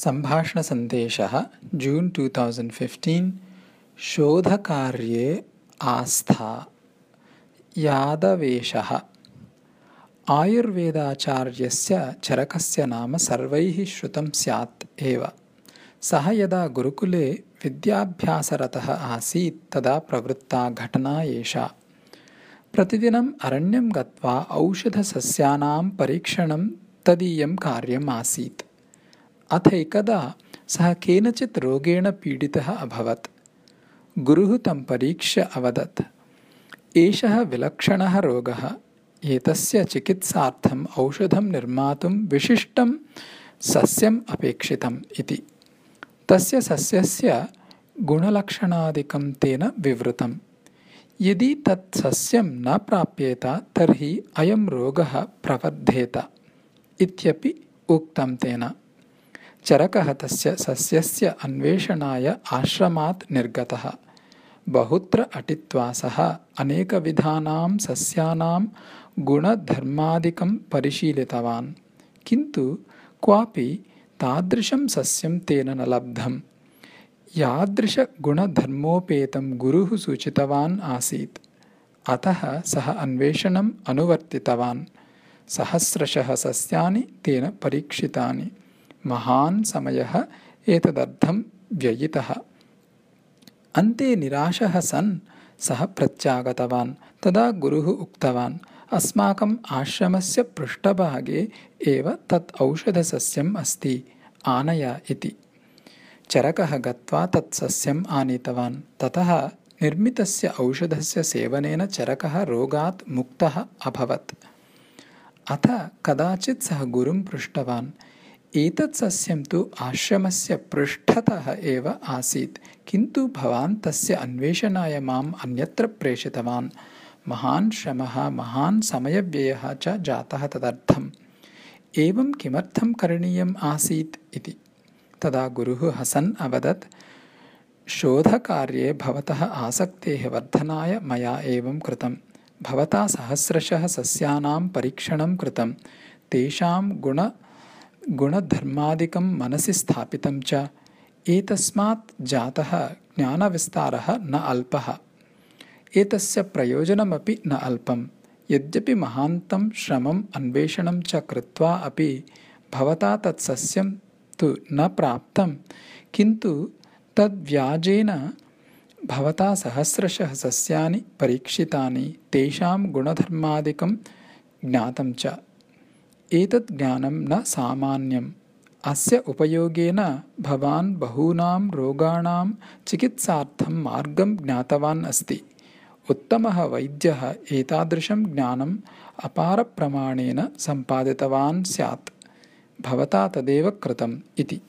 सम्भाषणसन्देशः June two thousand fifteen शोधकार्ये आस्था यादवेशः आयुर्वेदाचार्यस्य चरकस्य नाम सर्वैः श्रुतं स्यात् एव सः यदा गुरुकुले विद्याभ्यासरतः आसीत् तदा प्रवृत्ता घटना एषा प्रतिदिनम् अरण्यं गत्वा औषधसस्यानां परीक्षणं तदीयं कार्यम् आसीत् अथैकदा सः केनचित् रोगेण पीडितः अभवत्। गुरुः तं परीक्ष्य अवदत् एषः विलक्षणः रोगः एतस्य चिकित्सार्थम् औषधं निर्मातुं विशिष्टं सस्यम् अपेक्षितम् इति। तस्य सस्यस्य गुणलक्षणादिकं तेन विवृतम्। यदि तत् सस्यं न प्राप्येत तर्हि अयं रोगः प्रवर्धेत इत्यपि उक्तं तेन चरकः तस्य सस्यस्य अन्वेषणाय आश्रमात् निर्गतः। बहुत्र अटित्वा सः अनेकविधानां सस्यानां गुणधर्मादिकं परिशीलितवान्। किन्तु क्वापि तादृशं सस्यं तेन न लब्धम्। यादृशगुणधर्मोपेतं गुरुः सूचितवान् आसीत्। अतः सः अन्वेषणम् अनुवर्तितवान्। सहस्रशः सस्यानि तेन परीक्षितानि महान् समयः एतदर्थं व्ययितः। अन्ते निराशः सन् सः प्रत्यागतवान् तदा गुरुः उक्तवान् अस्माकम् आश्रमस्य पृष्ठभागे एव तत् औषधसस्यम् अस्ति आनय इति। चरकः गत्वा तत् सस्यम् आनीतवान् ततः निर्मितस्य औषधस्य सेवनेन चरकः रोगात् मुक्तः अभवत्। अथ कदाचित् सः गुरुं पृष्टवान् एतत् सस्यं तु आश्रमस्य पृष्ठतः एव आसीत् किन्तु भवान् तस्य अन्वेषणाय माम् अन्यत्र प्रेषितवान्। महान् श्रमः महान् समयव्ययः च जातः तदर्थम्। एवं किमर्थं करणीयम् आसीत् इति। तदा गुरुः हसन् अवदत् शोधकार्ये भवतः आसक्तेः वर्धनाय मया एवं कृतं भवता सहस्रशः सस्यानां परीक्षणं कृतं तेषां गुण गुणधर्मादिकं मनसि स्थापितं च एतस्मात् जातः ज्ञानविस्तारः न अल्पः। एतस्य प्रयोजनमपि न अल्पं। यद्यपि महान्तं श्रमम् अन्वेषणं च कृत्वा अपि भवता तत् सस्यं तु न प्राप्तं किन्तु तद्व्याजेन भवता सहस्रशः सस्यानि परीक्षितानि तेषां गुणधर्मादिकं ज्ञातं च एतत् ज्ञानं न सामान्यम्। अस्य उपयोगेन भवान् बहूनां रोगाणां चिकित्सार्थं मार्गं ज्ञातवान् अस्ति। उत्तमः वैद्यः एतादृशं ज्ञानम् अपारप्रमाणेन सम्पादितवान् स्यात्। भवता तदेव कृतम् इति